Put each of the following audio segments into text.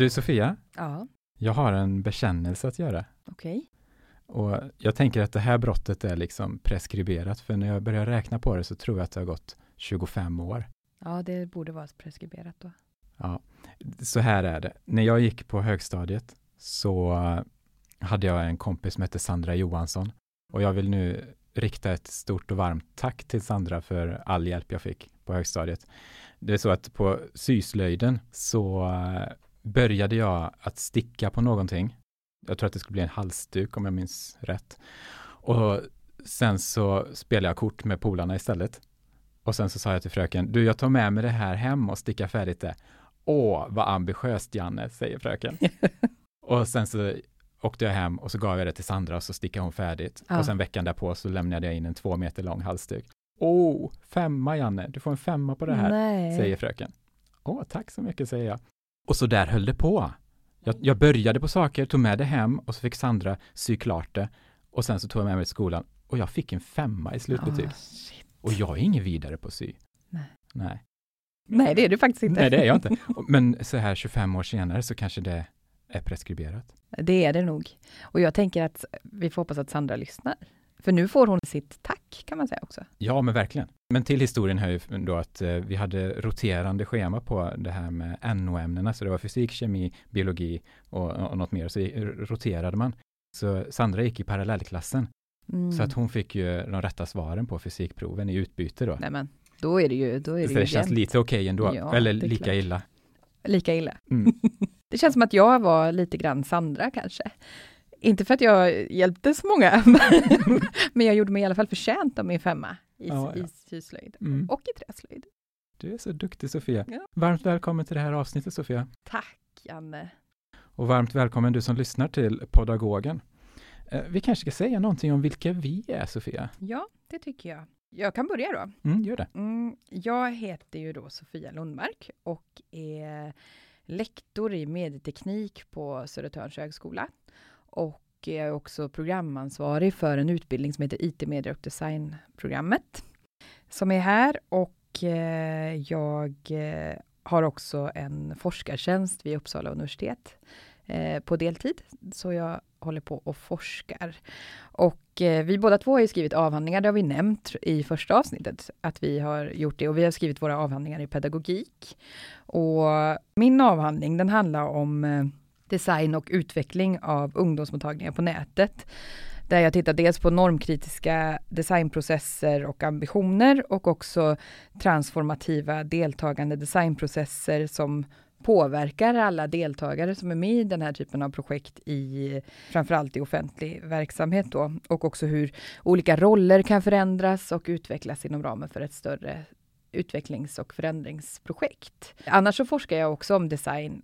Du Sofia, Ja, jag har en bekännelse att göra. okej. Och jag tänker att det här brottet är liksom preskriberat, för när jag börjar räkna på det så tror jag att det har gått 25 år. Ja, det borde vara preskriberat då. Ja, så här är det. När jag gick på högstadiet så hade jag en kompis som hette Sandra Johansson. Och jag vill nu rikta ett stort och varmt tack till Sandra för all hjälp jag fick på högstadiet. Det är så att på syslöjden så började jag att sticka på någonting. Jag tror att det skulle bli en halsduk om jag minns rätt. Och sen så spelade jag kort med polarna istället. Och sen så sa jag till fröken, du jag tar med mig det här hem och stickar färdigt det. Åh, vad ambitiöst Janne, säger fröken. och sen så åkte jag hem och så gav jag det till Sandra och så stickade hon färdigt. Ja. Och sen veckan därpå så lämnade jag in en två meter lång halsduk. Åh, femma Janne, du får en femma på det här, Nej. säger fröken. Åh, tack så mycket, säger jag. Och så där höll det på. Jag, jag började på saker, tog med det hem och så fick Sandra sy klart det. Och sen så tog jag med mig till skolan och jag fick en femma i slutbetyg. Shit. Och jag är ingen vidare på sy. Nej. Nej. Nej, det är du faktiskt inte. Nej, det är jag inte. Men så här 25 år senare så kanske det är preskriberat. Det är det nog. Och jag tänker att vi får hoppas att Sandra lyssnar. För nu får hon sitt tack, kan man säga också. Ja, men verkligen. Men till historien hör ju då att eh, vi hade roterande schema på det här med NO-ämnena, så det var fysik, kemi, biologi och, och något mer, så roterade man. Så Sandra gick i parallellklassen, Mm. så att hon fick ju de rätta svaren på fysikproven i utbyte då. Nej men, då är det ju, då är det så det känns jämnt. lite okej ändå, Ja, eller lika klart. illa. lika illa. Mm. Det känns som att jag var lite grann Sandra kanske. Inte för att jag hjälpte så många, men jag gjorde mig i alla fall förtjänt av min femma i, Ja, ja. i syslöjd Mm. och i träslöjd. Du är så duktig Sofia. Ja. Varmt välkommen till det här avsnittet Sofia. Tack Janne. Och varmt välkommen du som lyssnar till Podagogen. Eh, Vi kanske ska säga någonting om vilka vi är, Sofia. Ja, det tycker jag. Jag kan börja då. Mm, gör det. Mm, jag heter ju då Sofia Lundmark och är lektor i medieteknik på Södertörns högskola. Och jag är också programansvarig för en utbildning som heter IT, media och designprogrammet. Som är här och eh, jag eh, har också en forskartjänst vid Uppsala universitet eh, på deltid. Så jag håller på och forskar. Och eh, vi båda två har ju skrivit avhandlingar, det har vi nämnt i första avsnittet, att vi har gjort det. Och vi har skrivit våra avhandlingar i pedagogik. Och min avhandling, den handlar om eh, design och utveckling av ungdomsmottagningar på nätet. Där jag tittar dels på normkritiska designprocesser och ambitioner och också transformativa deltagande designprocesser som påverkar alla deltagare som är med i den här typen av projekt i framförallt i offentlig verksamhet då och också hur olika roller kan förändras och utvecklas inom ramen för ett större utvecklings och förändringsprojekt. Annars så forskar jag också om design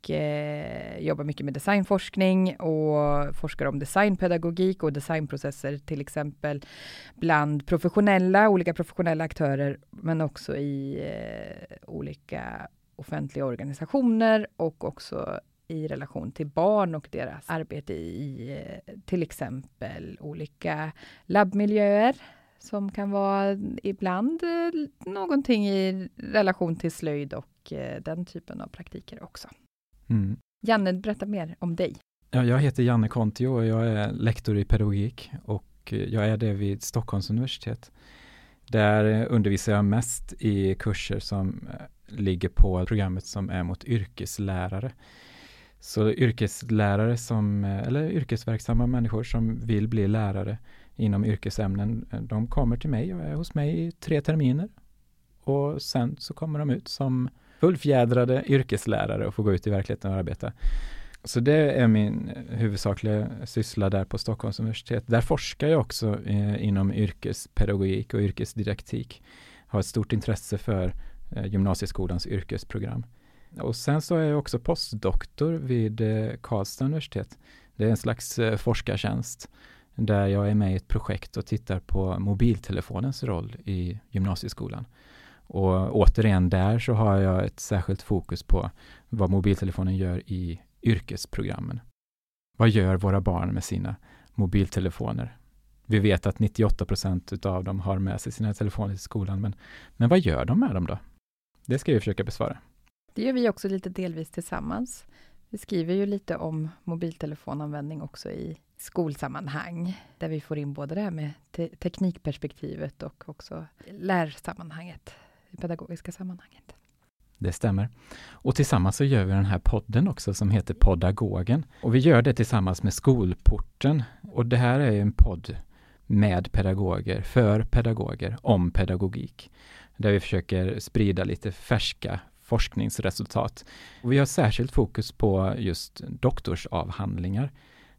och eh, jobbar mycket med designforskning och forskar om designpedagogik och designprocesser till exempel bland professionella, olika professionella aktörer men också i eh, olika offentliga organisationer och också i relation till barn och deras arbete i eh, till exempel olika labbmiljöer som kan vara ibland eh, någonting i relation till slöjd och eh, den typen av praktiker också. Mm. Janne, berätta mer om dig. Ja, jag heter Janne Kontio och jag är lektor i pedagogik och jag är det vid Stockholms universitet. Där undervisar jag mest i kurser som eh, ligger på programmet som är mot yrkeslärare. Så yrkeslärare som, eh, eller yrkesverksamma människor som vill bli lärare inom yrkesämnen, eh, de kommer till mig och är hos mig i tre terminer. Och sen så kommer de ut som fullfjädrade yrkeslärare och få gå ut i verkligheten och arbeta. Så det är min huvudsakliga syssla där på Stockholms universitet. Där forskar jag också eh, inom yrkespedagogik och yrkesdidaktik. Har ett stort intresse för eh, gymnasieskolans yrkesprogram. Och sen så är jag också postdoktor vid eh, Karlstad universitet. Det är en slags eh, forskartjänst där jag är med i ett projekt och tittar på mobiltelefonens roll i gymnasieskolan. Och återigen där så har jag ett särskilt fokus på vad mobiltelefonen gör i yrkesprogrammen. Vad gör våra barn med sina mobiltelefoner? Vi vet att 98 procent av dem har med sig sina telefoner till skolan, men, men vad gör de med dem då? Det ska vi försöka besvara. Det gör vi också lite delvis tillsammans. Vi skriver ju lite om mobiltelefonanvändning också i skolsammanhang, där vi får in både det här med te teknikperspektivet och också lärsammanhanget, i pedagogiska sammanhanget. Det stämmer. Och tillsammans så gör vi den här podden också som heter Podagogen. Och vi gör det tillsammans med Skolporten. Och det här är en podd med pedagoger, för pedagoger, om pedagogik. Där vi försöker sprida lite färska forskningsresultat. Och vi har särskilt fokus på just doktorsavhandlingar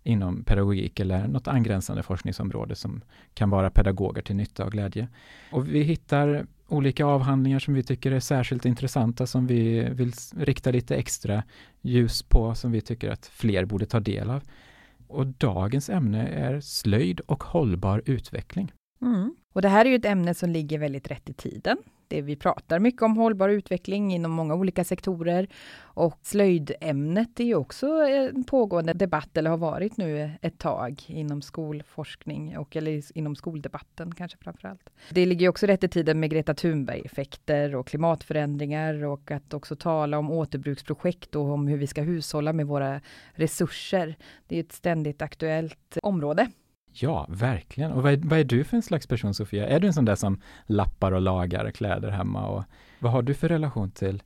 inom pedagogik eller något angränsande forskningsområde som kan vara pedagoger till nytta och glädje. Och vi hittar olika avhandlingar som vi tycker är särskilt intressanta som vi vill rikta lite extra ljus på som vi tycker att fler borde ta del av. Och dagens ämne är slöjd och hållbar utveckling. Mm. Och det här är ju ett ämne som ligger väldigt rätt i tiden. Det vi pratar mycket om hållbar utveckling inom många olika sektorer. Och slöjdämnet är ju också en pågående debatt, eller har varit nu ett tag, inom skolforskning och eller inom skoldebatten kanske framför allt. Det ligger också rätt i tiden med Greta Thunberg-effekter och klimatförändringar och att också tala om återbruksprojekt och om hur vi ska hushålla med våra resurser. Det är ett ständigt aktuellt område. Ja, verkligen. Och vad är, vad är, du för en slags person, Sofia? Är du en sån där som lappar och lagar kläder hemma? Och vad har du för relation till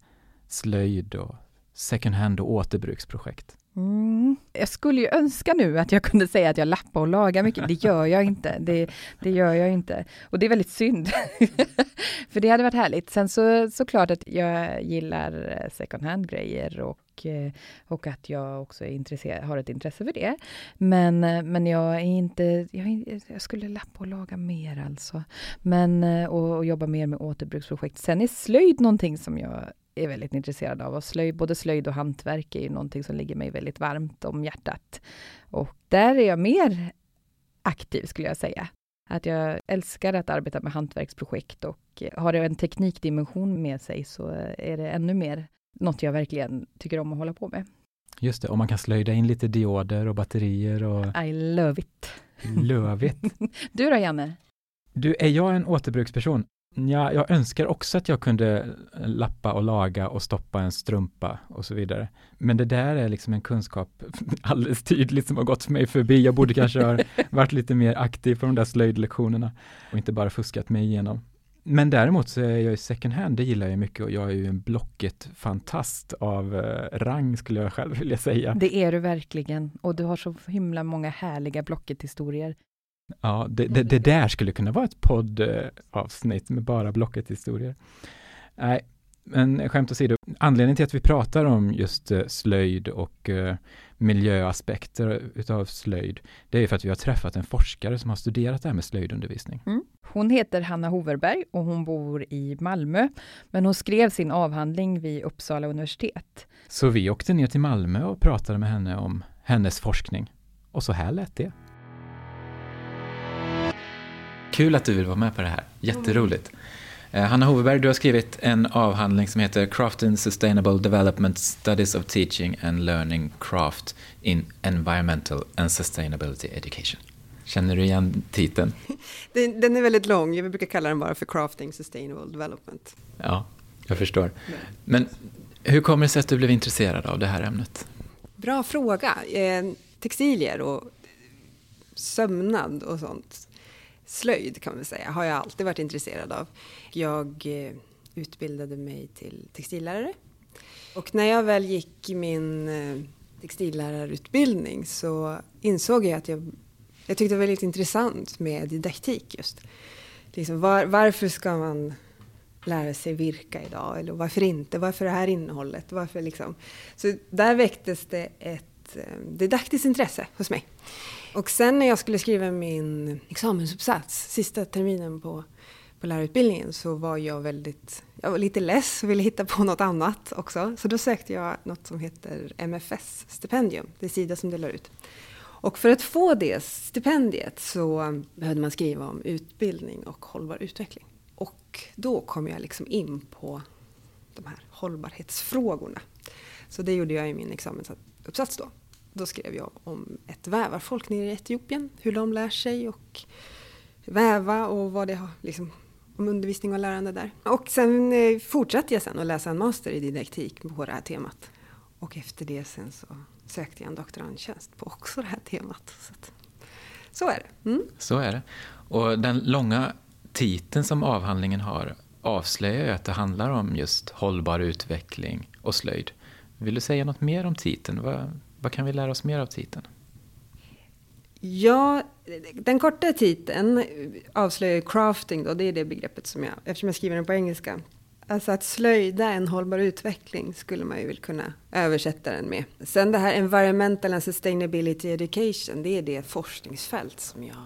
slöjd och second hand och återbruksprojekt? Mm. Jag skulle ju önska nu att jag kunde säga att jag lappar och lagar mycket. Det gör jag inte. Det, det gör jag inte. Och det är väldigt synd. För det hade varit härligt. Sen så såklart att jag gillar second hand-grejer och, och, eh, och att jag också är intresserad, har ett intresse för det. Men, eh, men jag är inte... Jag, jag skulle lappa och laga mer alltså. Men, eh, och, och jobba mer med återbruksprojekt. Sen är slöjd någonting som jag är väldigt intresserad av. Och slöjd, både slöjd och hantverk är ju någonting som ligger mig väldigt varmt om hjärtat. Och där är jag mer aktiv skulle jag säga. Att jag älskar att arbeta med hantverksprojekt och har det en teknikdimension med sig så är det ännu mer något jag verkligen tycker om att hålla på med. Just det, och man kan slöjda in lite dioder och batterier och... I love it! Love it! du då Janne? Du, är jag en återbruksperson? Ja, jag önskar också att jag kunde lappa och laga och stoppa en strumpa och så vidare. Men det där är liksom en kunskap alldeles tydligt som har gått mig förbi. Jag borde kanske ha varit lite mer aktiv på de där slöjdlektionerna och inte bara fuskat mig igenom. Men däremot så är jag ju second hand, det gillar jag mycket och jag är ju en Blocket-fantast av eh, rang skulle jag själv vilja säga. Det är du verkligen och du har så himla många härliga Blocket-historier. Ja, det, det, det, där skulle kunna vara ett poddavsnitt med bara Blocket-historier. Nej, men skämt åsido, anledningen till att vi pratar om just uh, slöjd och uh, miljöaspekter utav slöjd, det är för att vi har träffat en forskare som har studerat det här med slöjdundervisning. Mm. Hon heter Hanna Hoverberg och hon bor i Malmö, men hon skrev sin avhandling vid Uppsala universitet. Så vi åkte ner till Malmö och pratade med henne om hennes forskning. Och så här lät det. Kul att du vill vara med på det här. Jätteroligt. Uh, Hanna Hoveberg, du har skrivit en avhandling som heter Craft and Sustainable Development Studies of Teaching and Learning Craft in Environmental and Sustainability Education. Känner du igen titeln? Den är väldigt lång, vi brukar kalla den bara för Crafting Sustainable Development. Ja, jag förstår. Men hur kommer det sig att du blev intresserad av det här ämnet? Bra fråga. Eh, textilier och sömnad och sånt slöjd kan man säga, har jag alltid varit intresserad av. Jag eh, utbildade mig till textillärare. Och när jag väl gick min eh, textillärarutbildning så insåg jag att jag, jag tyckte det var väldigt intressant med didaktik just. Liksom var, varför ska man lära sig virka idag? Eller varför inte? Varför det här innehållet? Varför liksom? Så där väcktes det ett eh, didaktiskt intresse hos mig. Och sen när jag skulle skriva min examensuppsats, sista terminen på, på lärarutbildningen, så var jag väldigt, jag var lite less och ville hitta på något annat också. Så då sökte jag något som heter MFS-stipendium, det är Sida som delar ut. Och för att få det stipendiet så behövde man skriva om utbildning och hållbar utveckling. Och då kom jag liksom in på de här hållbarhetsfrågorna. Så det gjorde jag i min examensuppsats då. Då skrev jag om ett vävarfolk nere i Etiopien, hur de lär sig och väva och vad det har, liksom, om undervisning och lärande där. Och sen eh, fortsatte jag sen att läsa en master i didaktik på det här temat. Och efter det sen så sökte jag en doktorandtjänst på också det här temat. Så, att, så är det. Mm. Så är det. Och den långa titeln som avhandlingen har avslöjar ju att det handlar om just hållbar utveckling och slöjd. Vill du säga något mer om titeln? Vad, vad kan vi lära oss mer av titeln? Ja, den korta titeln avslöjar crafting då, det är det begreppet som jag, eftersom jag skriver den på engelska. Alltså att slöjda en hållbar utveckling skulle man ju väl kunna översätta den med. Sen det här environmental and sustainability education, det är det forskningsfält som jag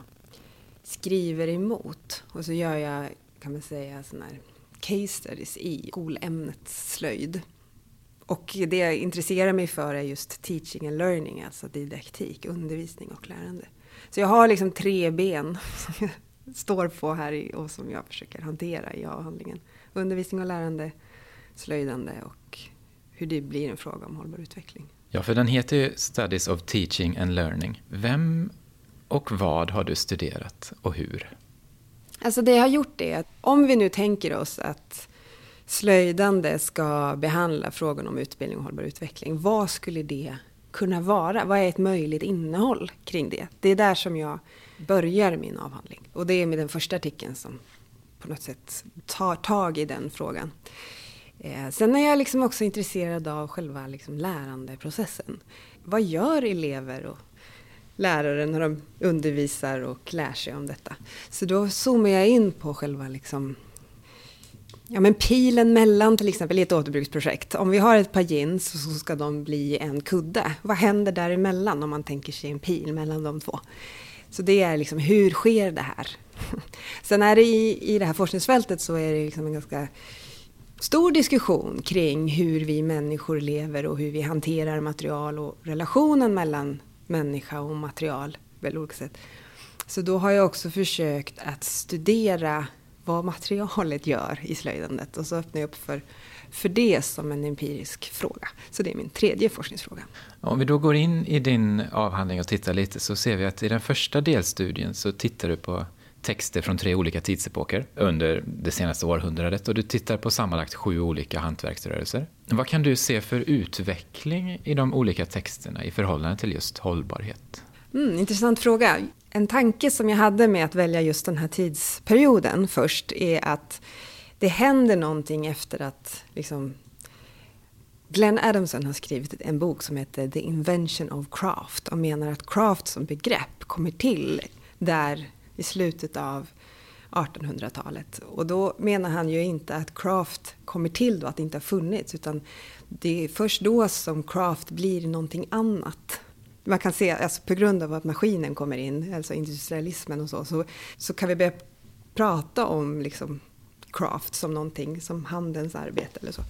skriver emot. Och så gör jag, kan man säga, sådana här case studies i skolämnet slöjd. Och det jag intresserar mig för är just teaching and learning, alltså didaktik, undervisning och lärande. Så jag har liksom tre ben som jag står på här och som jag försöker hantera i avhandlingen. Undervisning och lärande, slöjdande och hur det blir en fråga om hållbar utveckling. Ja, för den heter ju Studies of Teaching and Learning. Vem och vad har du studerat och hur? Alltså det jag har gjort är att om vi nu tänker oss att slöjdande ska behandla frågan om utbildning och hållbar utveckling. Vad skulle det kunna vara? Vad är ett möjligt innehåll kring det? Det är där som jag börjar min avhandling. Och det är med den första artikeln som på något sätt tar tag i den frågan. Eh, sen är jag liksom också intresserad av själva liksom lärandeprocessen. Vad gör elever och lärare när de undervisar och lär sig om detta? Så då zoomar jag in på själva liksom Ja men pilen mellan till exempel i ett återbruksprojekt. Om vi har ett par jeans så ska de bli en kudde. Vad händer däremellan om man tänker sig en pil mellan de två? Så det är liksom, hur sker det här? Sen är det i, i det här forskningsfältet så är det liksom en ganska stor diskussion kring hur vi människor lever och hur vi hanterar material och relationen mellan människa och material på olika sätt. Så då har jag också försökt att studera vad materialet gör i slöjdandet och så öppnar jag upp för, för det som en empirisk fråga. Så det är min tredje forskningsfråga. Om vi då går in i din avhandling och tittar lite så ser vi att i den första delstudien så tittar du på texter från tre olika tidsepoker under det senaste århundradet och du tittar på sammanlagt sju olika hantverksrörelser. Vad kan du se för utveckling i de olika texterna i förhållande till just hållbarhet? Mm, intressant fråga. En tanke som jag hade med att välja just den här tidsperioden först är att det händer någonting efter att liksom, Glenn Adamson har skrivit en bok som heter The Invention of Craft och menar att craft som begrepp kommer till där i slutet av 1800-talet. Och då menar han ju inte att craft kommer till då, att det inte har funnits, utan det är först då som craft blir någonting annat man kan se, alltså på grund av att maskinen kommer in, alltså industrialismen och så, så, så kan vi börja prata om liksom craft som någonting, som handens arbete eller så.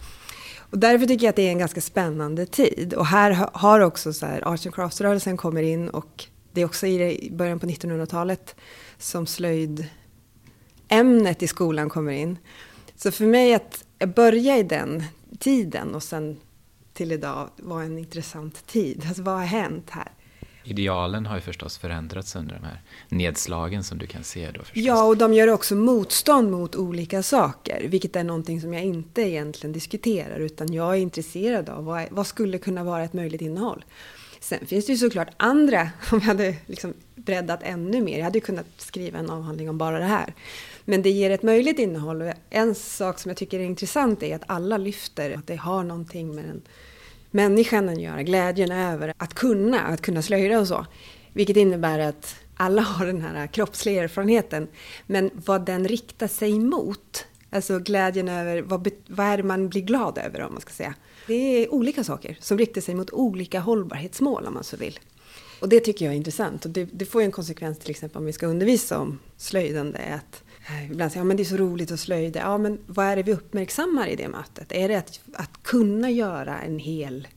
Och därför tycker jag att det är en ganska spännande tid. Och här har också så här, Arts and Crafts-rörelsen kommer in och det är också i början på 1900-talet som slöjdämnet i skolan kommer in. Så för mig att börja i den tiden och sen till idag var en intressant tid. Alltså vad har hänt här? Idealen har ju förstås förändrats under de här nedslagen som du kan se då. Förstås. Ja, och de gör också motstånd mot olika saker, vilket är någonting som jag inte egentligen diskuterar, utan jag är intresserad av vad, vad skulle kunna vara ett möjligt innehåll. Sen finns det ju såklart andra, om jag hade liksom breddat ännu mer, jag hade kunnat skriva en avhandling om bara det här. Men det ger ett möjligt innehåll och en sak som jag tycker är intressant är att alla lyfter att det har någonting med den människan att göra, glädjen över att kunna, att kunna slöjda och så. Vilket innebär att alla har den här kroppsliga erfarenheten. Men vad den riktar sig mot, alltså glädjen över, vad, vad är det man blir glad över om man ska säga. Det är olika saker som riktar sig mot olika hållbarhetsmål om man så vill. Och det tycker jag är intressant. Och det, det får ju en konsekvens till exempel om vi ska undervisa om slöjdande. Att Eh, ibland säger jag men det är så roligt att slöjda. Ja, men vad är det vi uppmärksammar i det mötet? Är det att, att kunna göra en hel,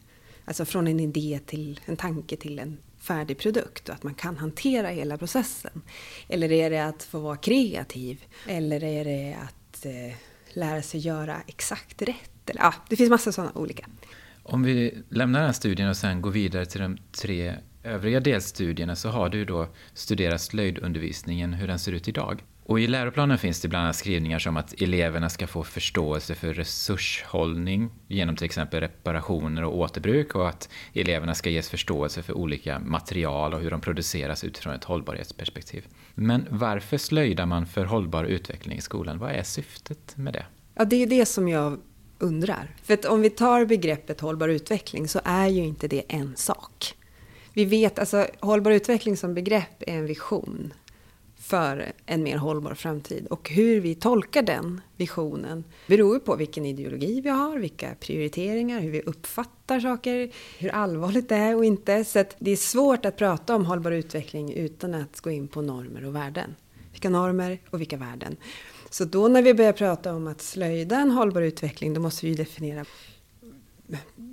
alltså från en idé till en tanke till en färdig produkt och att man kan hantera hela processen? Eller är det att få vara kreativ? Eller är det att eh, lära sig göra exakt rätt? Eller, ja, det finns massa sådana olika. Om vi lämnar den här studien och sen går vidare till de tre övriga delstudierna så har du då studerat slöjdundervisningen, hur den ser ut idag. Och i läroplanen finns det bland annat skrivningar som att eleverna ska få förståelse för resurshållning genom till exempel reparationer och återbruk och att eleverna ska ges förståelse för olika material och hur de produceras utifrån ett hållbarhetsperspektiv. Men varför slöjdar man för hållbar utveckling i skolan? Vad är syftet med det? Ja, det är det som jag undrar. För att om vi tar begreppet hållbar utveckling så är ju inte det en sak. Vi vet, alltså hållbar utveckling som begrepp är en vision för en mer hållbar framtid. Och hur vi tolkar den visionen beror på vilken ideologi vi har, vilka prioriteringar, hur vi uppfattar saker, hur allvarligt det är och inte. Så det är svårt att prata om hållbar utveckling utan att gå in på normer och värden. Vilka normer och vilka värden. Så då när vi börjar prata om att slöjda en hållbar utveckling, då måste vi definiera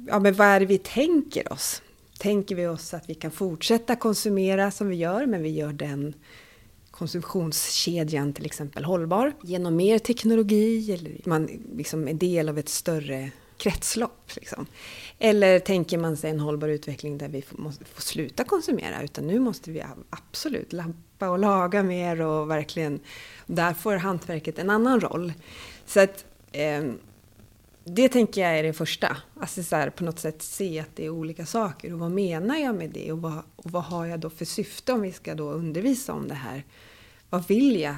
ja, men vad är det vi tänker oss? Tänker vi oss att vi kan fortsätta konsumera som vi gör, men vi gör den konsumtionskedjan till exempel hållbar genom mer teknologi eller man liksom är del av ett större kretslopp. Liksom. Eller tänker man sig en hållbar utveckling där vi får, måste, få sluta konsumera utan nu måste vi absolut lappa och laga mer och verkligen där får hantverket en annan roll. Så att eh, det tänker jag är det första. Alltså så här, på något sätt se att det är olika saker. Och vad menar jag med det? Och vad, och vad har jag då för syfte om vi ska då undervisa om det här? Vad vill jag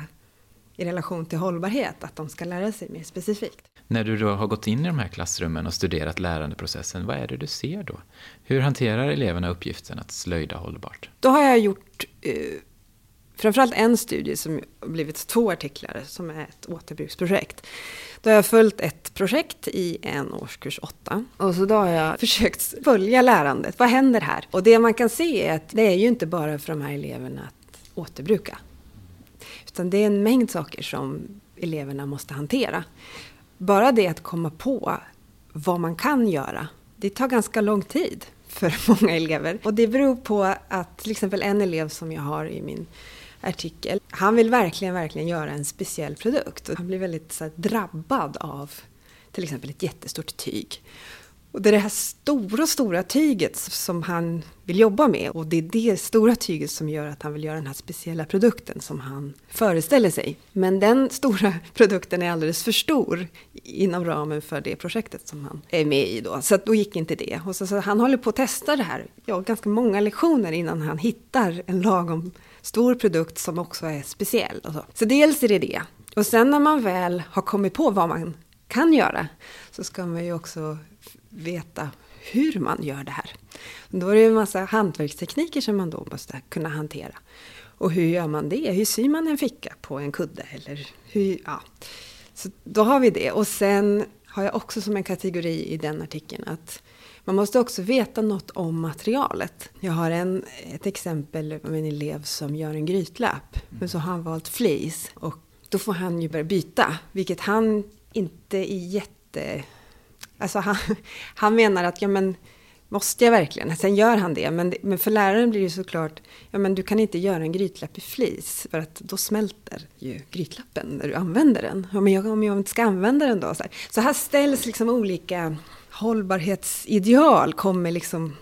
i relation till hållbarhet att de ska lära sig mer specifikt? När du då har gått in i de här klassrummen och studerat lärandeprocessen, vad är det du ser då? Hur hanterar eleverna uppgiften att slöjda hållbart? Då har jag gjort eh, framförallt en studie som blivit två artiklar som är ett återbruksprojekt. Då har jag följt ett projekt i en årskurs åtta. Och så då har jag försökt följa lärandet. Vad händer här? Och det man kan se är att det är ju inte bara för de här eleverna att återbruka. Utan det är en mängd saker som eleverna måste hantera. Bara det att komma på vad man kan göra, det tar ganska lång tid för många elever. Och det beror på att till exempel en elev som jag har i min artikel. Han vill verkligen, verkligen göra en speciell produkt. Han blir väldigt så här, drabbad av till exempel ett jättestort tyg. Och det är det här stora, stora tyget som han vill jobba med. Och det är det stora tyget som gör att han vill göra den här speciella produkten som han föreställer sig. Men den stora produkten är alldeles för stor inom ramen för det projektet som han är med i då. Så då gick inte det. Och så, så han håller på att testa det här, ja, ganska många lektioner innan han hittar en lagom stor produkt som också är speciell. Och så. så dels är det det. Och sen när man väl har kommit på vad man kan göra så ska man ju också veta hur man gör det här. Då är det en massa hantverkstekniker som man då måste kunna hantera. Och hur gör man det? Hur syr man en ficka på en kudde? Eller hur, ja. Så då har vi det. Och sen har jag också som en kategori i den artikeln att man måste också veta något om materialet. Jag har en, ett exempel med en elev som gör en grytlapp. Men så har han valt fleece. Och då får han ju börja byta. Vilket han inte är jätte... Alltså han, han menar att, ja men Måste jag verkligen? Sen gör han det. Men, men för läraren blir det såklart, ja men du kan inte göra en grytlapp i flis. För att då smälter ju grytlappen när du använder den. Ja, men jag, om jag inte ska använda den då? Så här, så här ställs liksom olika hållbarhetsideal kommer liksom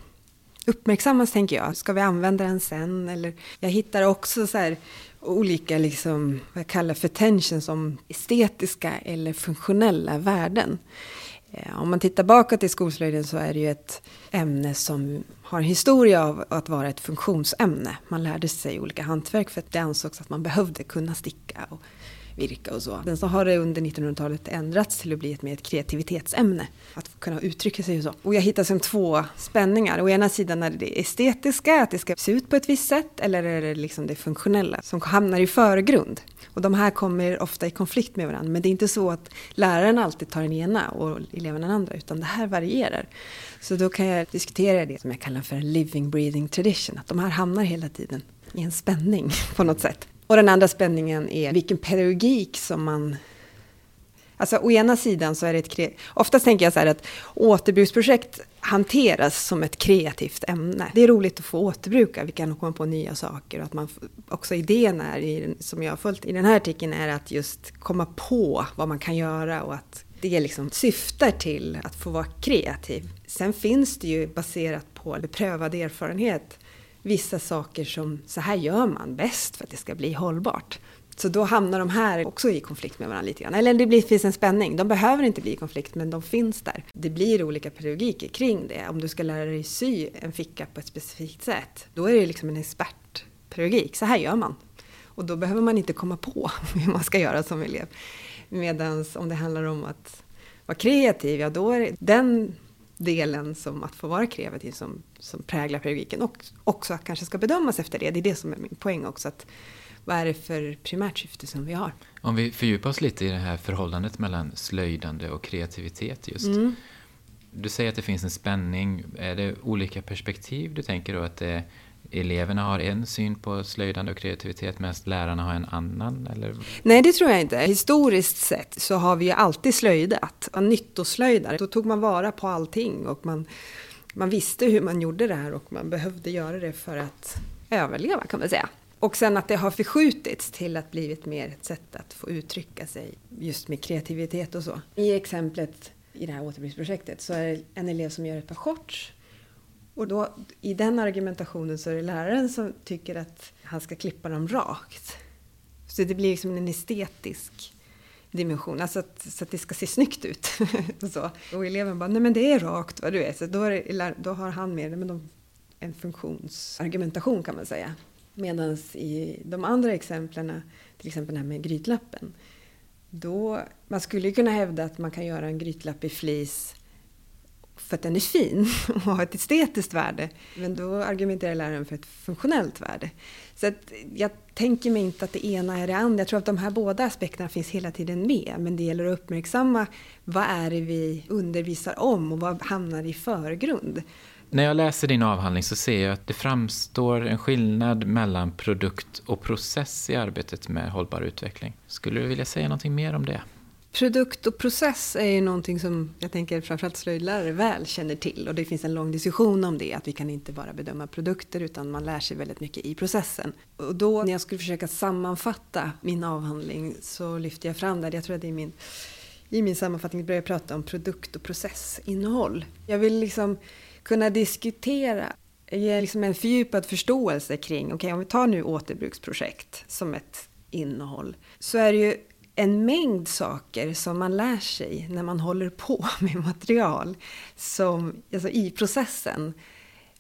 uppmärksammas tänker jag. Ska vi använda den sen? Eller jag hittar också så här olika, liksom, vad jag kallar för tension som estetiska eller funktionella värden. Eh, om man tittar bakåt i skolslöjden så är det ju ett ämne som har en historia av att vara ett funktionsämne. Man lärde sig olika hantverk för att det ansågs att man behövde kunna sticka och virka och så. Sen så har det under 1900-talet ändrats till att bli ett mer ett kreativitetsämne. Att kunna uttrycka sig och så. Och jag hittar som två spänningar. Å ena sidan är det det estetiska, att det ska se ut på ett visst sätt. Eller är det liksom det funktionella som hamnar i förgrund. Och de här kommer ofta i konflikt med varandra. Men det är inte så att läraren alltid tar den ena och eleven den andra. Utan det här varierar. Så då kan jag diskutera det som jag kallar för en living breathing tradition. Att de här hamnar hela tiden i en spänning på något sätt. Och den andra spänningen är vilken pedagogik som man Alltså å ena sidan så är det ett... Oftast tänker jag så här att återbruksprojekt hanteras som ett kreativt ämne. Det är roligt att få återbruka, vi kan komma på nya saker. Och att man, också idén är, som jag har följt i den här artikeln, är att just komma på vad man kan göra och att det liksom syftar till att få vara kreativ. Sen finns det ju baserat på beprövad erfarenhet vissa saker som så här gör man bäst för att det ska bli hållbart. Så då hamnar de här också i konflikt med varandra lite grann. Eller det blir, finns en spänning. De behöver inte bli i konflikt men de finns där. Det blir olika pedagogiker kring det. Om du ska lära dig sy en ficka på ett specifikt sätt, då är det liksom en expertpedagogik. Så här gör man. Och då behöver man inte komma på hur man ska göra som elev. Medan om det handlar om att vara kreativ, ja då är det den delen som att få vara kreativ som, som präglar pedagogiken och också att kanske ska bedömas efter det. Det är det som är min poäng också. Att vad är det för primärt syfte som vi har? Om vi fördjupar oss lite i det här förhållandet mellan slöjdande och kreativitet just. Mm. Du säger att det finns en spänning. Är det olika perspektiv du tänker då? Att det eleverna har en syn på slöjdande och kreativitet medan lärarna har en annan? Eller? Nej, det tror jag inte. Historiskt sett så har vi ju alltid slöjdat. Nyttoslöjdare, då tog man vara på allting och man, man visste hur man gjorde det här och man behövde göra det för att överleva kan man säga. Och sen att det har förskjutits till att blivit mer ett sätt att få uttrycka sig just med kreativitet och så. I exemplet i det här återbruksprojektet så är det en elev som gör ett par shorts och då, i den argumentationen så är det läraren som tycker att han ska klippa dem rakt. Så det blir liksom en estetisk dimension, alltså att, så att det ska se snyggt ut. och, så. och eleven bara, nej men det är rakt vad du är. Så då, är det, då har han med men de, en funktionsargumentation kan man säga. Medan i de andra exemplen, till exempel det här med grytlappen, då, man skulle kunna hävda att man kan göra en grytlapp i flis för att den är fin och har ett estetiskt värde. Men då argumenterar läraren för ett funktionellt värde. Så att jag tänker mig inte att det ena är det andra. Jag tror att de här båda aspekterna finns hela tiden med. Men det gäller att uppmärksamma vad är det vi undervisar om och vad hamnar i förgrund. När jag läser din avhandling så ser jag att det framstår en skillnad mellan produkt och process i arbetet med hållbar utveckling. Skulle du vilja säga någonting mer om det? Produkt och process är ju någonting som jag tänker framförallt slöjdlärare väl känner till och det finns en lång diskussion om det, att vi kan inte bara bedöma produkter utan man lär sig väldigt mycket i processen. Och då när jag skulle försöka sammanfatta min avhandling så lyfte jag fram det. jag tror att det är min i min sammanfattning börjar jag prata om produkt och processinnehåll. Jag vill liksom kunna diskutera, ge liksom en fördjupad förståelse kring, okej okay, om vi tar nu återbruksprojekt som ett innehåll, så är det ju en mängd saker som man lär sig när man håller på med material som, alltså i processen.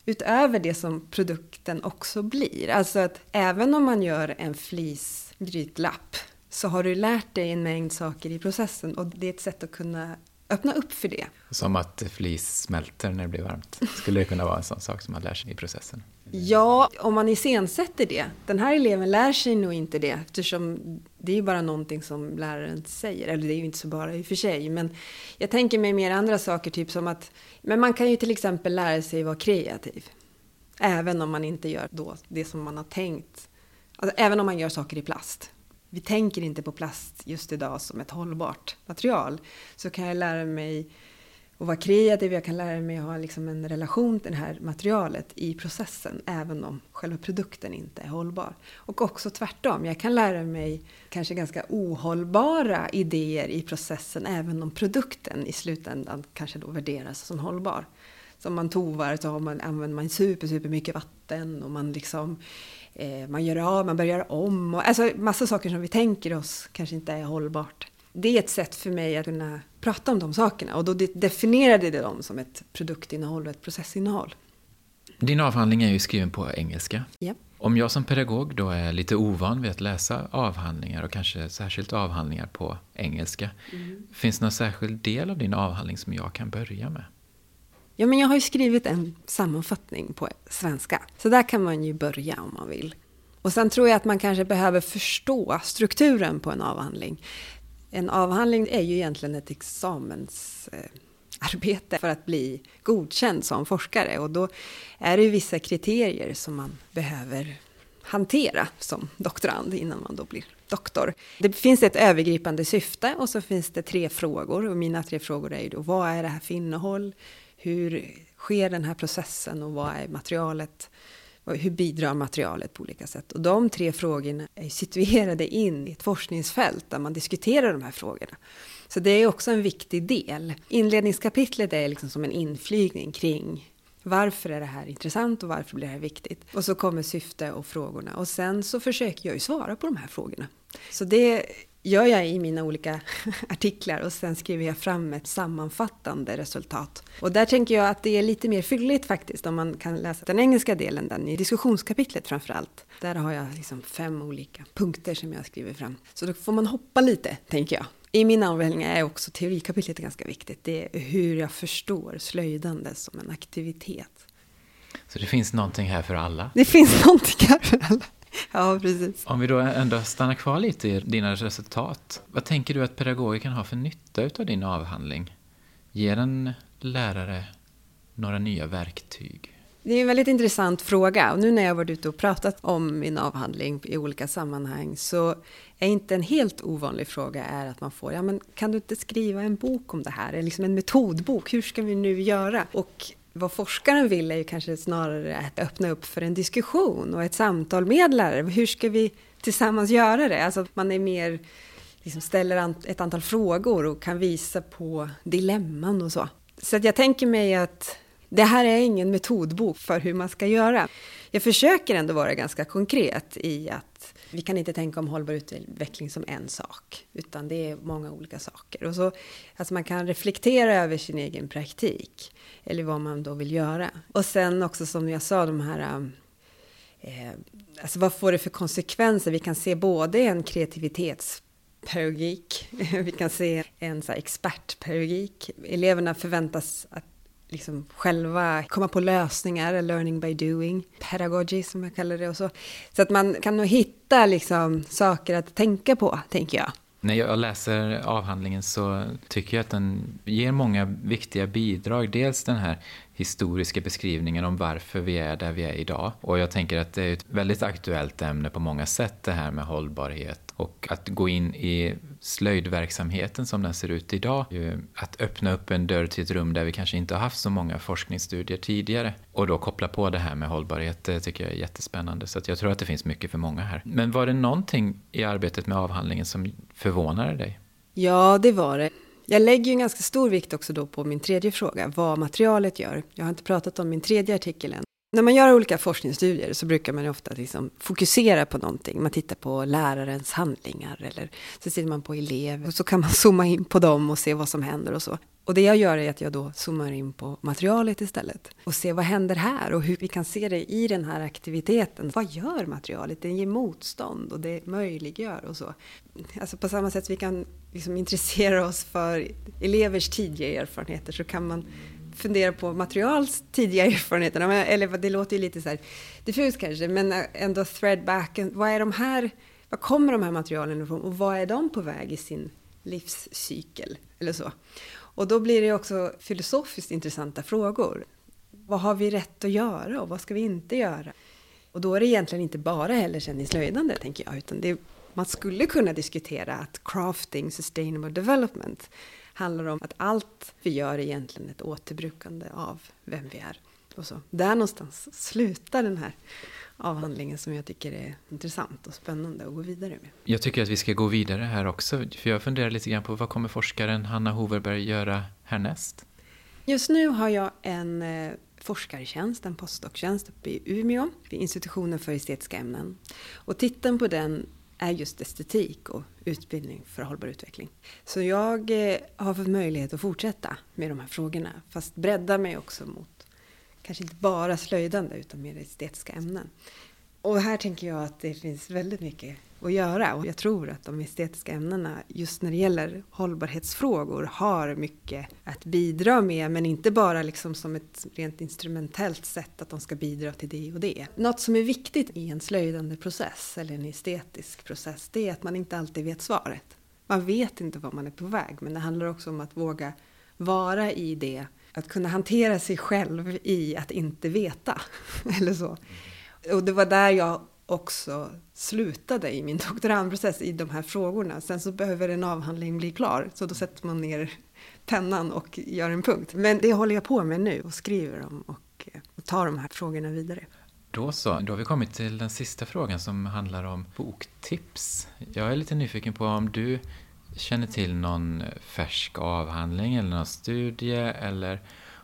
Utöver det som produkten också blir. Alltså att även om man gör en flisgrytlapp så har du lärt dig en mängd saker i processen och det är ett sätt att kunna öppna upp för det. Som att flis smälter när det blir varmt. Skulle det kunna vara en sån sak som man lär sig i processen? Ja, om man iscensätter det. Den här eleven lär sig nog inte det eftersom det är ju bara någonting som läraren säger. Eller det är ju inte så bara i och för sig. Men jag tänker mig mer andra saker, typ som att men man kan ju till exempel lära sig vara kreativ. Även om man inte gör då det som man har tänkt. Alltså, även om man gör saker i plast vi tänker inte på plast just idag som ett hållbart material, så kan jag lära mig att vara kreativ, jag kan lära mig att ha liksom en relation till det här materialet i processen, även om själva produkten inte är hållbar. Och också tvärtom, jag kan lära mig kanske ganska ohållbara idéer i processen, även om produkten i slutändan kanske då värderas som hållbar. Som man tovar så har man, använder man super, super mycket vatten och man liksom man gör av, man börjar om. Och, alltså massa saker som vi tänker oss kanske inte är hållbart. Det är ett sätt för mig att kunna prata om de sakerna och då definierade det dem som ett produktinnehåll och ett processinnehåll. Din avhandling är ju skriven på engelska. Ja. Om jag som pedagog då är lite ovan vid att läsa avhandlingar och kanske särskilt avhandlingar på engelska, mm. finns det någon särskild del av din avhandling som jag kan börja med? Ja, men jag har ju skrivit en sammanfattning på svenska. Så där kan man ju börja om man vill. Och sen tror jag att man kanske behöver förstå strukturen på en avhandling. En avhandling är ju egentligen ett examensarbete för att bli godkänd som forskare. Och då är det ju vissa kriterier som man behöver hantera som doktorand innan man då blir doktor. Det finns ett övergripande syfte och så finns det tre frågor. Och mina tre frågor är ju då, vad är det här för innehåll? Hur sker den här processen och vad är materialet? Hur bidrar materialet på olika sätt? Och de tre frågorna är situerade in i ett forskningsfält där man diskuterar de här frågorna. Så det är också en viktig del. Inledningskapitlet är liksom som en inflygning kring varför är det här intressant och varför blir det här viktigt? Och så kommer syfte och frågorna. Och sen så försöker jag ju svara på de här frågorna Så det gör jag i mina olika artiklar och sen skriver jag fram ett sammanfattande resultat. Och där tänker jag att det är lite mer fylligt faktiskt om man kan läsa den engelska delen, den i diskussionskapitlet framför allt. Där har jag liksom fem olika punkter som jag skriver fram. Så då får man hoppa lite, tänker jag. I min avhandling är också teorikapitlet ganska viktigt. Det är hur jag förstår slöjdande som en aktivitet. Så det finns någonting här för alla? Det finns någonting här för alla. Ja, precis. Om vi då ändå stannar kvar lite i dina resultat. Vad tänker du att pedagoger kan ha för nytta av din avhandling? Ger den lärare några nya verktyg? Det är en väldigt intressant fråga och nu när jag varit ute och pratat om min avhandling i olika sammanhang så är inte en helt ovanlig fråga är att man får, ja men kan du inte skriva en bok om det här? Liksom en metodbok, hur ska vi nu göra? Och vad forskaren vill är ju kanske snarare att öppna upp för en diskussion och ett samtal med lärare. Hur ska vi tillsammans göra det? Alltså att man är mer, liksom ställer ett antal frågor och kan visa på dilemman och så. Så att jag tänker mig att det här är ingen metodbok för hur man ska göra. Jag försöker ändå vara ganska konkret i att vi kan inte tänka om hållbar utveckling som en sak, utan det är många olika saker. Och så, alltså man kan reflektera över sin egen praktik, eller vad man då vill göra. Och sen också som jag sa, de här um, eh, alltså vad får det för konsekvenser? Vi kan se både en kreativitetspedagogik, vi kan se en så expertpedagogik. Eleverna förväntas att liksom själva komma på lösningar, learning by doing, pedagogy som jag kallar det och så. Så att man kan nog hitta liksom saker att tänka på, tänker jag. När jag läser avhandlingen så tycker jag att den ger många viktiga bidrag. Dels den här historiska beskrivningen om varför vi är där vi är idag. Och jag tänker att det är ett väldigt aktuellt ämne på många sätt det här med hållbarhet. Och att gå in i slöjdverksamheten som den ser ut idag. Att öppna upp en dörr till ett rum där vi kanske inte har haft så många forskningsstudier tidigare. Och då koppla på det här med hållbarhet, det tycker jag är jättespännande. Så jag tror att det finns mycket för många här. Men var det någonting i arbetet med avhandlingen som förvånade dig? Ja, det var det. Jag lägger ju en ganska stor vikt också då på min tredje fråga, vad materialet gör. Jag har inte pratat om min tredje artikel än. När man gör olika forskningsstudier så brukar man ofta liksom fokusera på någonting. Man tittar på lärarens handlingar eller så tittar man på elever och så kan man zooma in på dem och se vad som händer och så. Och det jag gör är att jag då zoomar in på materialet istället och ser vad händer här och hur vi kan se det i den här aktiviteten. Vad gör materialet? Det ger motstånd och det möjliggör och så. Alltså på samma sätt som vi kan liksom intressera oss för elevers tidiga erfarenheter så kan man fundera på materials tidiga erfarenheter. Eller det låter ju lite så här diffust kanske, men eh, ändå threadback. Vad är de här, var kommer de här materialen ifrån och vad är de på väg i sin livscykel? Eller så. Och då blir det också filosofiskt intressanta frågor. Vad har vi rätt att göra och vad ska vi inte göra? Och då är det egentligen inte bara heller sen i slöjdande, tänker jag, utan det, man skulle kunna diskutera att crafting sustainable development handlar om att allt vi gör är egentligen ett återbrukande av vem vi är. Och så. Där någonstans slutar den här avhandlingen som jag tycker är intressant och spännande att gå vidare med. Jag tycker att vi ska gå vidare här också, för jag funderar lite grann på vad kommer forskaren Hanna Hoverberg göra härnäst? Just nu har jag en eh, forskartjänst, en postdoc-tjänst uppe i Umeå, vid institutionen för estetiska ämnen. Och titeln på den är just estetik och utbildning för hållbar utveckling. Så jag eh, har fått möjlighet att fortsätta med de här frågorna, fast bredda mig också mot kanske inte bara slöjdande utan mer estetiska ämnen. Och här tänker jag att det finns väldigt mycket att göra och jag tror att de estetiska ämnena just när det gäller hållbarhetsfrågor har mycket att bidra med men inte bara liksom som ett rent instrumentellt sätt att de ska bidra till det och det. Något som är viktigt i en slöjdande process eller en estetisk process det är att man inte alltid vet svaret. Man vet inte var man är på väg men det handlar också om att våga vara i det att kunna hantera sig själv i att inte veta. Eller så. Och det var där jag också slutade i min doktorandprocess i de här frågorna. Sen så behöver en avhandling bli klar, så då sätter man ner pennan och gör en punkt. Men det håller jag på med nu och skriver om och, eh, och tar de här frågorna vidare. Då så, då har vi kommit till den sista frågan som handlar om boktips. Jag är lite nyfiken på om du känner till någon färsk avhandling eller någon studie eller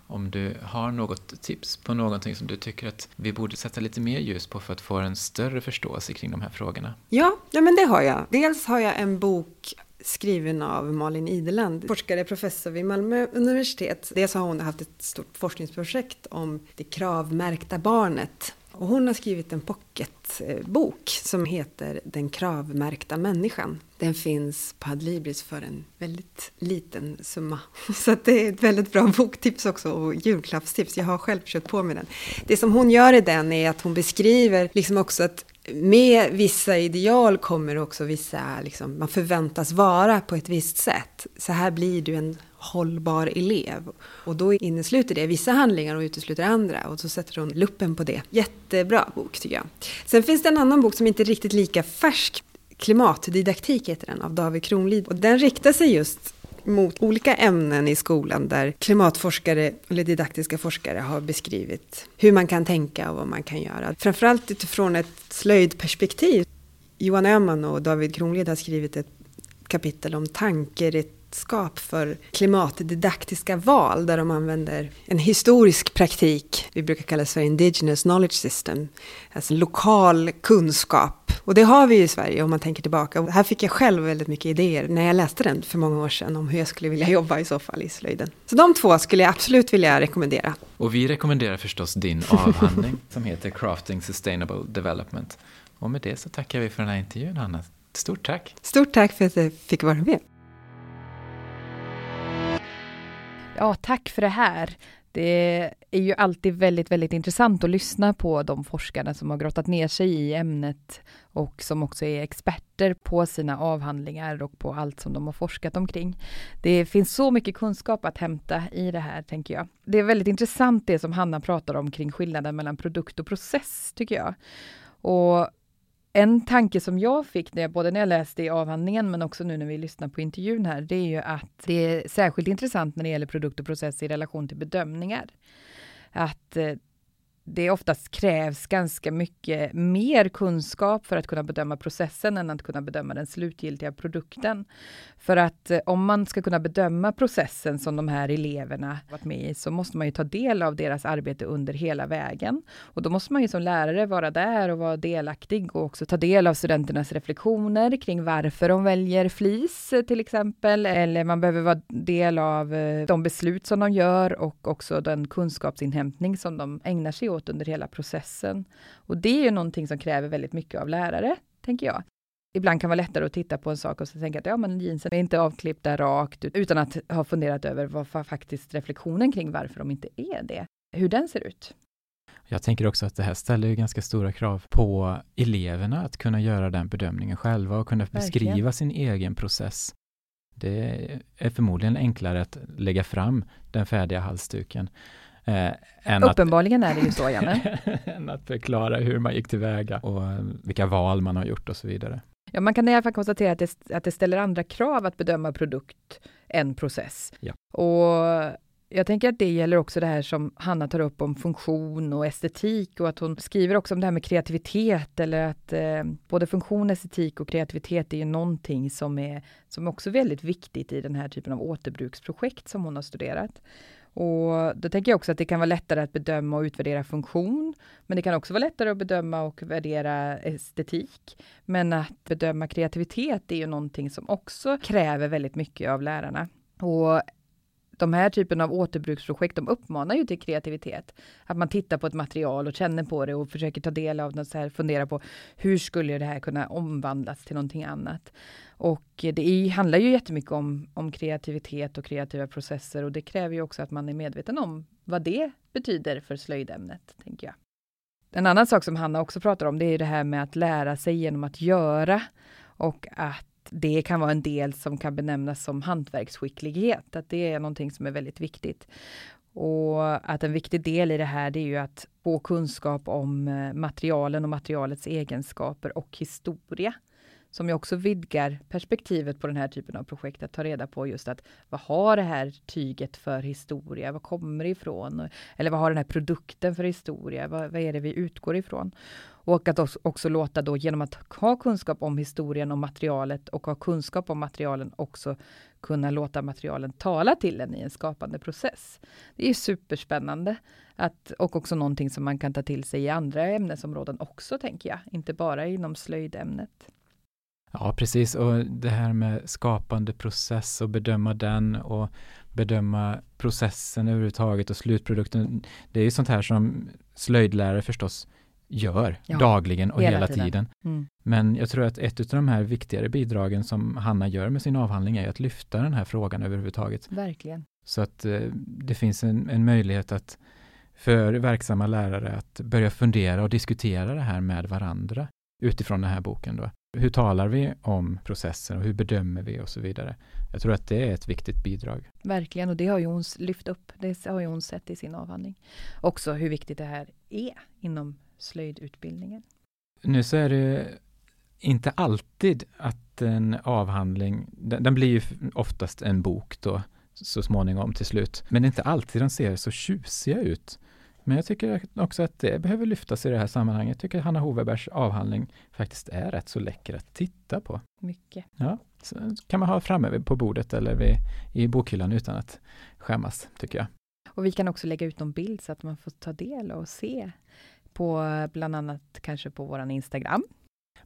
om du har något tips på någonting som du tycker att vi borde sätta lite mer ljus på för att få en större förståelse kring de här frågorna. Ja, ja men det har jag. Dels har jag en bok skriven av Malin Ideland, forskare, professor vid Malmö universitet. Dels har hon haft ett stort forskningsprojekt om det kravmärkta barnet. Och hon har skrivit en pocketbok som heter Den kravmärkta människan. Den finns på Adlibris för en väldigt liten summa. Så det är ett väldigt bra boktips också och julklappstips. Jag har själv köpt på mig den. Det som hon gör i den är att hon beskriver liksom också att med vissa ideal kommer också vissa, liksom, man förväntas vara på ett visst sätt. Så här blir du en hållbar elev. Och då innesluter det vissa handlingar och utesluter andra. Och så sätter hon luppen på det. Jättebra bok tycker jag. Sen finns det en annan bok som inte är riktigt lika färsk. Klimatdidaktik heter den, av David Kronlid. Och den riktar sig just mot olika ämnen i skolan där klimatforskare eller didaktiska forskare har beskrivit hur man kan tänka och vad man kan göra. Framförallt utifrån ett slöjdperspektiv. Johan Öhman och David Kronlid har skrivit ett kapitel om tankerätt redskap för klimatdidaktiska val där de använder en historisk praktik. Vi brukar kalla det för indigenous knowledge system. Alltså lokal kunskap. Och det har vi ju i Sverige om man tänker tillbaka. Och här fick jag själv väldigt mycket idéer när jag läste den för många år sedan om hur jag skulle vilja jobba i så fall i slöjden. Så de två skulle jag absolut vilja rekommendera. Och vi rekommenderar förstås din avhandling som heter Crafting Sustainable Development. Och med det så tackar vi för den här intervjun, Hanna. Stort tack! Stort tack för att jag fick vara med. Ja, tack för det här. Det är ju alltid väldigt, väldigt intressant att lyssna på de forskarna som har grottat ner sig i ämnet och som också är experter på sina avhandlingar och på allt som de har forskat omkring. Det finns så mycket kunskap att hämta i det här, tänker jag. Det är väldigt intressant det som Hanna pratar om kring skillnaden mellan produkt och process, tycker jag. Och en tanke som jag fick, när jag, både när jag läste i avhandlingen men också nu när vi lyssnar på intervjun här, det är ju att det är särskilt intressant när det gäller produkt och process i relation till bedömningar. Att eh, det oftast krävs ganska mycket mer kunskap för att kunna bedöma processen än att kunna bedöma den slutgiltiga produkten. För att eh, om man ska kunna bedöma processen som de här eleverna varit med i så måste man ju ta del av deras arbete under hela vägen. Och då måste man ju som lärare vara där och vara delaktig och också ta del av studenternas reflektioner kring varför de väljer flis eh, till exempel. Eller man behöver vara del av eh, de beslut som de gör och också den kunskapsinhämtning som de ägnar sig åt under hela processen. Och det är ju någonting som kräver väldigt mycket av lärare, tänker jag ibland kan vara lättare att titta på en sak och så tänka att ja, men jeansen är inte avklippta rakt utan att ha funderat över vad faktiskt reflektionen kring varför de inte är det, hur den ser ut. Jag tänker också att det här ställer ju ganska stora krav på eleverna att kunna göra den bedömningen själva och kunna Verkligen. beskriva sin egen process. Det är förmodligen enklare att lägga fram den färdiga halsduken. Eh, Uppenbarligen att, är det ju så, Janne. än att förklara hur man gick tillväga och vilka val man har gjort och så vidare. Ja, man kan i alla fall konstatera att det, att det ställer andra krav att bedöma produkt än process. Ja. Och jag tänker att det gäller också det här som Hanna tar upp om funktion och estetik och att hon skriver också om det här med kreativitet eller att eh, både funktion, estetik och kreativitet är ju någonting som är som är också väldigt viktigt i den här typen av återbruksprojekt som hon har studerat. Och då tänker jag också att det kan vara lättare att bedöma och utvärdera funktion, men det kan också vara lättare att bedöma och värdera estetik. Men att bedöma kreativitet är ju någonting som också kräver väldigt mycket av lärarna. Och de här typen av återbruksprojekt, de uppmanar ju till kreativitet. Att man tittar på ett material och känner på det och försöker ta del av det, så här, fundera på hur skulle det här kunna omvandlas till någonting annat. Och det är, handlar ju jättemycket om, om kreativitet och kreativa processer och det kräver ju också att man är medveten om vad det betyder för slöjdämnet, tänker jag. En annan sak som Hanna också pratar om, det är det här med att lära sig genom att göra och att det kan vara en del som kan benämnas som hantverksskicklighet, att det är någonting som är väldigt viktigt. Och att en viktig del i det här, det är ju att få kunskap om eh, materialen och materialets egenskaper och historia. som ju också vidgar perspektivet på den här typen av projekt, att ta reda på just att vad har det här tyget för historia, vad kommer det ifrån? Eller vad har den här produkten för historia, vad, vad är det vi utgår ifrån? Och att också, också låta då genom att ha kunskap om historien och materialet och ha kunskap om materialen också kunna låta materialen tala till en i en skapande process. Det är superspännande att, och också någonting som man kan ta till sig i andra ämnesområden också, tänker jag, inte bara inom slöjdämnet. Ja, precis. Och det här med skapande process och bedöma den och bedöma processen överhuvudtaget och slutprodukten. Det är ju sånt här som slöjdlärare förstås gör ja, dagligen och hela, hela tiden. tiden. Mm. Men jag tror att ett av de här viktigare bidragen som Hanna gör med sin avhandling är att lyfta den här frågan överhuvudtaget. Verkligen. Så att eh, det finns en, en möjlighet att för verksamma lärare att börja fundera och diskutera det här med varandra utifrån den här boken. Då. Hur talar vi om processen och hur bedömer vi och så vidare. Jag tror att det är ett viktigt bidrag. Verkligen, och det har ju hon lyft upp. Det har ju hon sett i sin avhandling. Också hur viktigt det här är inom slöjdutbildningen. Nu så är det inte alltid att en avhandling, den, den blir ju oftast en bok då så småningom till slut. Men det är inte alltid de ser så tjusiga ut. Men jag tycker också att det behöver lyftas i det här sammanhanget. Jag tycker Hanna Hovebergs avhandling faktiskt är rätt så läcker att titta på. Mycket. Ja, så kan man ha framme på bordet eller vid, i bokhyllan utan att skämmas, tycker jag. Och vi kan också lägga ut någon bild så att man får ta del och se på bland annat kanske på våran Instagram.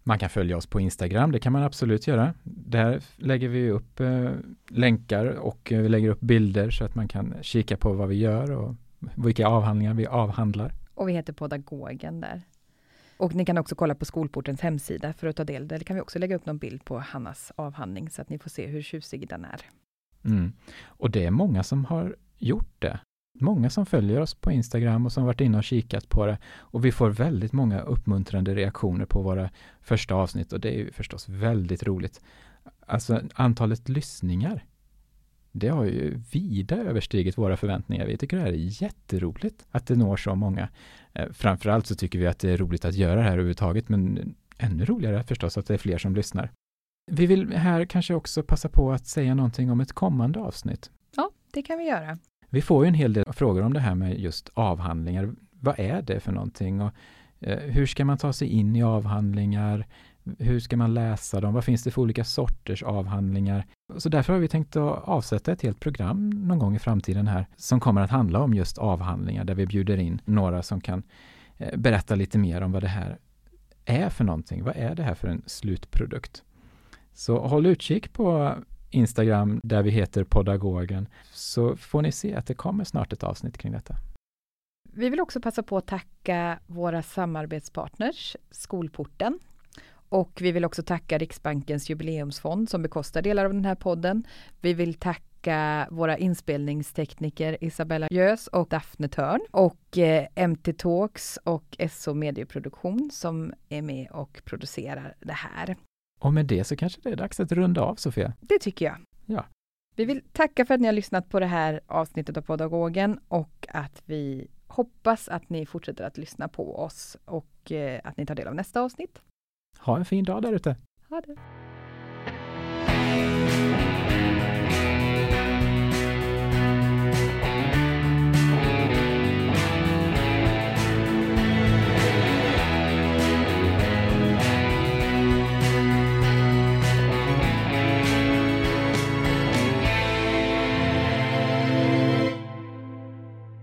Man kan följa oss på Instagram, det kan man absolut göra. Där lägger vi upp eh, länkar och eh, vi lägger upp bilder så att man kan kika på vad vi gör och vilka avhandlingar vi avhandlar. Och vi heter Podagogen där. Och ni kan också kolla på Skolportens hemsida för att ta del. Där kan vi också lägga upp någon bild på Hannas avhandling så att ni får se hur tjusig den är. Mm. Och det är många som har gjort det. Många som följer oss på Instagram och som varit inne och kikat på det. Och vi får väldigt många uppmuntrande reaktioner på våra första avsnitt och det är ju förstås väldigt roligt. Alltså antalet lyssningar det har ju vida överstigit våra förväntningar. Vi tycker det här är jätteroligt att det når så många. Eh, framförallt så tycker vi att det är roligt att göra det här överhuvudtaget, men ännu roligare förstås att det är fler som lyssnar. Vi vill här kanske också passa på att säga någonting om ett kommande avsnitt. Ja, det kan vi göra. Vi får ju en hel del frågor om det här med just avhandlingar. Vad är det för någonting? Och, eh, hur ska man ta sig in i avhandlingar? Hur ska man läsa dem? Vad finns det för olika sorters avhandlingar? Så därför har vi tänkt att avsätta ett helt program någon gång i framtiden här som kommer att handla om just avhandlingar där vi bjuder in några som kan eh, berätta lite mer om vad det här är för någonting. Vad är det här för en slutprodukt? Så håll utkik på Instagram där vi heter Podagogen så får ni se att det kommer snart ett avsnitt kring detta. Vi vill också passa på att tacka våra samarbetspartners Skolporten och vi vill också tacka Riksbankens jubileumsfond som bekostar delar av den här podden. Vi vill tacka våra inspelningstekniker Isabella Jös och Daphne Törn och eh, MT Talks och SO Medieproduktion som är med och producerar det här. Och med det så kanske det är dags att runda av Sofia? Det tycker jag. Ja. Vi vill tacka för att ni har lyssnat på det här avsnittet av Podagogen och att vi hoppas att ni fortsätter att lyssna på oss och eh, att ni tar del av nästa avsnitt. Ha en fin dag där ute. Ha det.